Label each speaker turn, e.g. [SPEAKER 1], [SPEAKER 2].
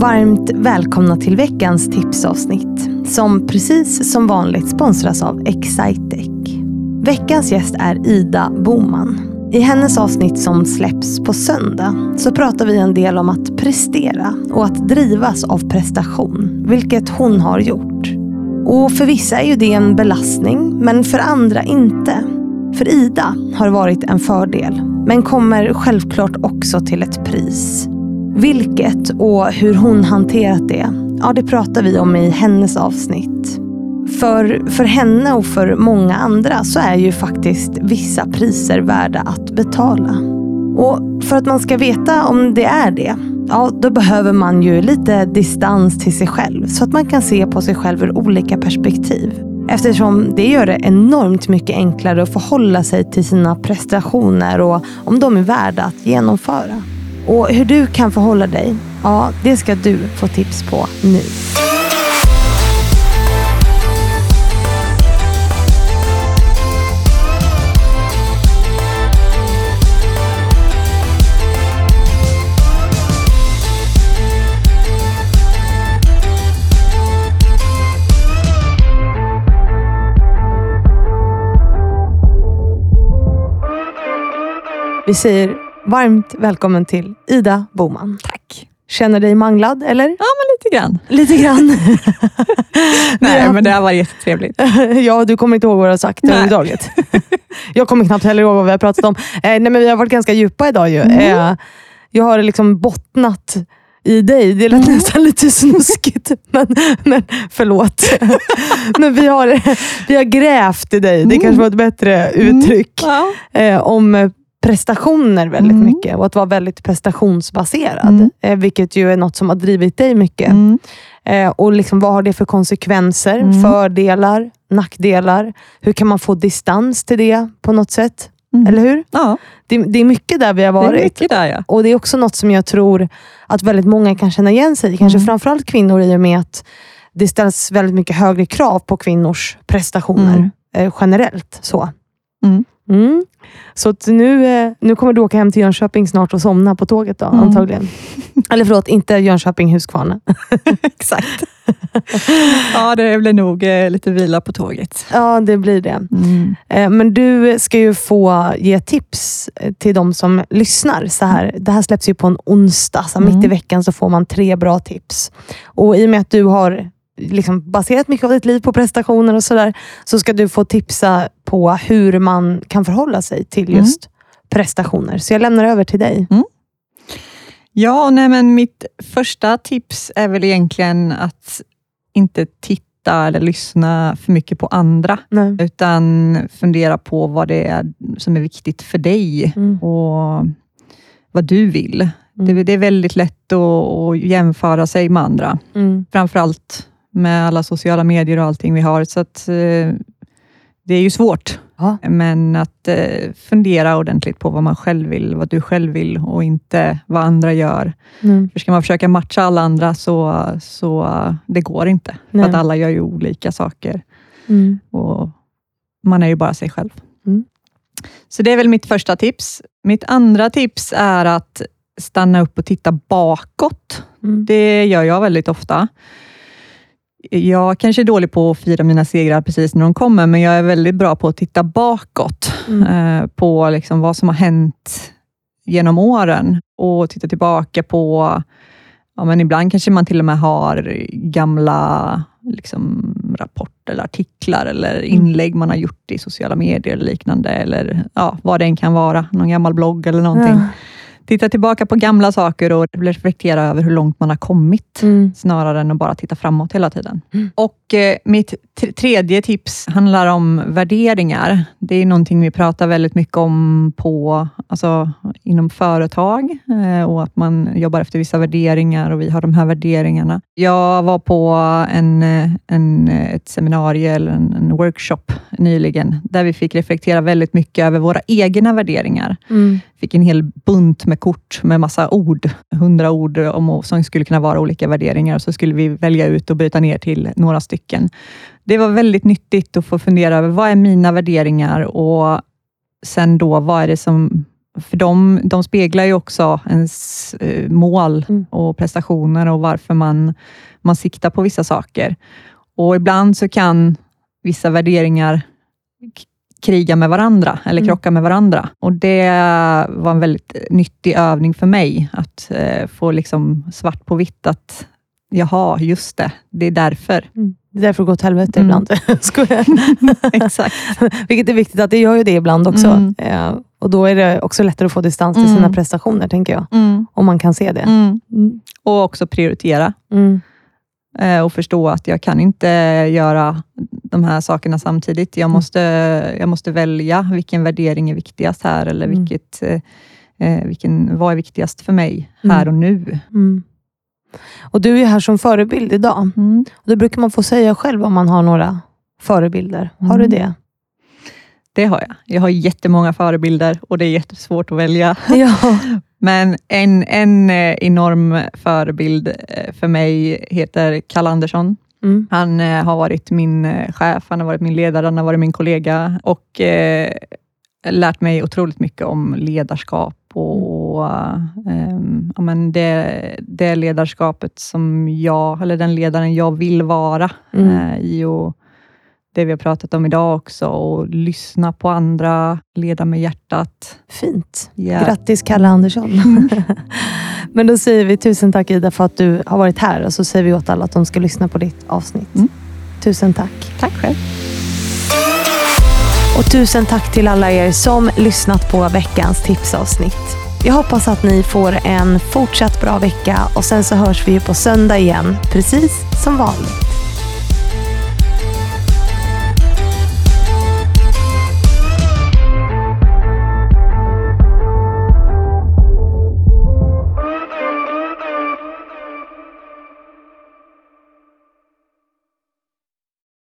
[SPEAKER 1] Varmt välkomna till veckans tipsavsnitt som precis som vanligt sponsras av Excitec. Veckans gäst är Ida Boman. I hennes avsnitt som släpps på söndag så pratar vi en del om att prestera och att drivas av prestation, vilket hon har gjort. Och för vissa är ju det en belastning, men för andra inte. För Ida har det varit en fördel, men kommer självklart också till ett pris. Vilket och hur hon hanterat det, ja det pratar vi om i hennes avsnitt. För, för henne och för många andra så är ju faktiskt vissa priser värda att betala. Och för att man ska veta om det är det, ja då behöver man ju lite distans till sig själv. Så att man kan se på sig själv ur olika perspektiv. Eftersom det gör det enormt mycket enklare att förhålla sig till sina prestationer och om de är värda att genomföra. Och hur du kan förhålla dig, ja det ska du få tips på nu. Vi säger varmt välkommen till Ida Boman.
[SPEAKER 2] Tack.
[SPEAKER 1] Känner dig manglad, eller?
[SPEAKER 2] Ja, men lite grann.
[SPEAKER 1] Lite grann.
[SPEAKER 2] Nej, men det har varit jättetrevligt.
[SPEAKER 1] ja, du kommer inte ihåg vad du har sagt överhuvudtaget. jag kommer knappt heller ihåg vad vi har pratat om. Eh, nej, men vi har varit ganska djupa idag. Ju.
[SPEAKER 2] Mm.
[SPEAKER 1] Eh, jag har liksom bottnat i dig. Det lät
[SPEAKER 2] Mm.
[SPEAKER 1] nästan lite snuskigt, men, men förlåt. men vi har, vi har grävt i dig. Det
[SPEAKER 2] Mm.
[SPEAKER 1] kanske var ett bättre uttryck.
[SPEAKER 2] Ja.
[SPEAKER 1] eh, om prestationer väldigt
[SPEAKER 2] Mm.
[SPEAKER 1] mycket och att vara väldigt prestationsbaserad.
[SPEAKER 2] Mm.
[SPEAKER 1] Eh, vilket ju är något som har drivit dig mycket.
[SPEAKER 2] Mm.
[SPEAKER 1] Eh, och liksom, vad har det för konsekvenser?
[SPEAKER 2] Mm.
[SPEAKER 1] Fördelar, nackdelar? Hur kan man få distans till det på något sätt?
[SPEAKER 2] Mm.
[SPEAKER 1] Eller hur?
[SPEAKER 2] ja,
[SPEAKER 1] Det, det är mycket där vi har
[SPEAKER 2] det är
[SPEAKER 1] varit.
[SPEAKER 2] mycket där ja.
[SPEAKER 1] Och det är också något som jag tror att väldigt många kan känna igen sig i. Kanske
[SPEAKER 2] Mm.
[SPEAKER 1] framförallt kvinnor i och med att det ställs väldigt mycket högre krav på kvinnors prestationer eh, generellt. Så.
[SPEAKER 2] Mm.
[SPEAKER 1] Mm. Så nu, eh, nu kommer du åka hem till Jönköping snart och somna på tåget då,
[SPEAKER 2] Mm.
[SPEAKER 1] antagligen. Eller förlåt, inte Jönköping, Huskvarna.
[SPEAKER 2] Exakt. ja, det blir nog eh, lite vila på tåget.
[SPEAKER 1] Ja, det blir det.
[SPEAKER 2] Mm.
[SPEAKER 1] Eh, Men du ska ju få ge tips till de som lyssnar. Så här, det här släpps ju på en onsdag, så mitt i
[SPEAKER 2] Mm.
[SPEAKER 1] veckan så får man tre bra tips. Och I och med att du har liksom baserat mycket av ditt liv på prestationer och sådär, så ska du få tipsa på hur man kan förhålla sig till
[SPEAKER 2] Mm.
[SPEAKER 1] just prestationer. Så jag lämnar över till dig.
[SPEAKER 2] Ja, nej, men mitt första tips är väl egentligen att inte titta eller lyssna för mycket på andra,
[SPEAKER 1] Nej.
[SPEAKER 2] utan fundera på vad det är som är viktigt för dig
[SPEAKER 1] Mm.
[SPEAKER 2] och vad du vill.
[SPEAKER 1] Mm.
[SPEAKER 2] Det, det är väldigt lätt att, att jämföra sig med andra.
[SPEAKER 1] Mm.
[SPEAKER 2] framförallt med alla sociala medier och allting vi har. Så att, eh, det är ju svårt.
[SPEAKER 1] Ja.
[SPEAKER 2] Men att eh, fundera ordentligt på vad man själv vill, vad du själv vill och inte vad andra gör.
[SPEAKER 1] Mm.
[SPEAKER 2] För ska man försöka matcha alla andra så, så det går inte.
[SPEAKER 1] Nej.
[SPEAKER 2] För att alla gör ju olika saker
[SPEAKER 1] Mm.
[SPEAKER 2] och man är ju bara sig själv.
[SPEAKER 1] Mm.
[SPEAKER 2] Så det är väl mitt första tips. Mitt andra tips är att stanna upp och titta bakåt.
[SPEAKER 1] Mm.
[SPEAKER 2] Det gör jag väldigt ofta. Jag kanske är dålig på att fira mina segrar precis när de kommer, men jag är väldigt bra på att titta bakåt
[SPEAKER 1] Mm.
[SPEAKER 2] eh, på liksom vad som har hänt genom åren och titta tillbaka på, ja, men ibland kanske man till och med har gamla liksom, rapporter, eller artiklar eller inlägg man har gjort i sociala medier eller liknande, eller ja, vad det än kan vara, någon gammal blogg eller någonting.
[SPEAKER 1] Ja.
[SPEAKER 2] Titta tillbaka på gamla saker och reflektera över hur långt man har kommit,
[SPEAKER 1] Mm.
[SPEAKER 2] snarare än att bara titta framåt hela tiden.
[SPEAKER 1] Mm.
[SPEAKER 2] Och eh, Mitt tredje tips handlar om värderingar. Det är någonting vi pratar väldigt mycket om på, alltså, inom företag eh, och att man jobbar efter vissa värderingar och vi har de här värderingarna. Jag var på en, eh, en, eh, ett seminarium eller en, en workshop nyligen, där vi fick reflektera väldigt mycket över våra egna värderingar
[SPEAKER 1] Mm.
[SPEAKER 2] fick en hel bunt med kort med massa ord, hundra ord om, som skulle kunna vara olika värderingar och så skulle vi välja ut och bryta ner till några stycken. Det var väldigt nyttigt att få fundera över vad är mina värderingar och sen då vad är det som för de, de speglar ju också ens eh, mål
[SPEAKER 1] Mm.
[SPEAKER 2] och prestationer och varför man, man siktar på vissa saker. Och ibland så kan vissa värderingar kriga med varandra eller
[SPEAKER 1] Mm.
[SPEAKER 2] krocka med varandra. Och Det var en väldigt nyttig övning för mig, att eh, få liksom svart på vitt att jaha, just det, det är därför.
[SPEAKER 1] Det är därför det går åt helvete
[SPEAKER 2] Mm.
[SPEAKER 1] ibland. Skojar.
[SPEAKER 2] Exakt.
[SPEAKER 1] Vilket är viktigt att det gör ju det ibland också.
[SPEAKER 2] Mm.
[SPEAKER 1] Eh, och Då är det också lättare att få distans till
[SPEAKER 2] Mm.
[SPEAKER 1] sina prestationer, tänker jag.
[SPEAKER 2] Mm.
[SPEAKER 1] Om man kan se det.
[SPEAKER 2] Mm.
[SPEAKER 1] Mm.
[SPEAKER 2] Och också prioritera.
[SPEAKER 1] Mm.
[SPEAKER 2] eh, och förstå att jag kan inte göra de här sakerna samtidigt. Jag måste, jag måste välja vilken värdering är viktigast här, eller
[SPEAKER 1] Mm.
[SPEAKER 2] vilket, eh, eh, vilken, vad är viktigast för mig
[SPEAKER 1] Mm.
[SPEAKER 2] här och nu.
[SPEAKER 1] Mm. Och Du är här som förebild idag. Och Då brukar man få säga själv om man har några förebilder. Har du
[SPEAKER 2] Mm.
[SPEAKER 1] det?
[SPEAKER 2] Det har jag. Jag har jättemånga förebilder och det är jättesvårt att välja.
[SPEAKER 1] Ja.
[SPEAKER 2] Men en, en eh, enorm förebild eh, för mig heter Kalle Andersson.
[SPEAKER 1] Mm.
[SPEAKER 2] Han eh, har varit min eh, chef, han har varit min ledare, han har varit min kollega och eh, lärt mig otroligt mycket om ledarskap och eh, ja, men det, det ledarskapet som jag, eller den ledaren jag vill vara
[SPEAKER 1] Mm.
[SPEAKER 2] eh, i och det vi har pratat om idag också och lyssna på andra, leda med hjärtat.
[SPEAKER 1] Fint.
[SPEAKER 2] Ja.
[SPEAKER 1] Grattis Kalle Andersson. Men då säger vi tusen tack Ida för att du har varit här och så säger vi åt alla att de ska lyssna på ditt avsnitt.
[SPEAKER 2] Mm.
[SPEAKER 1] Tusen tack.
[SPEAKER 2] Tack själv.
[SPEAKER 1] Och tusen tack till alla er som lyssnat på veckans tipsavsnitt. Jag hoppas att ni får en fortsatt bra vecka och sen så hörs vi ju på söndag igen, precis som vanligt.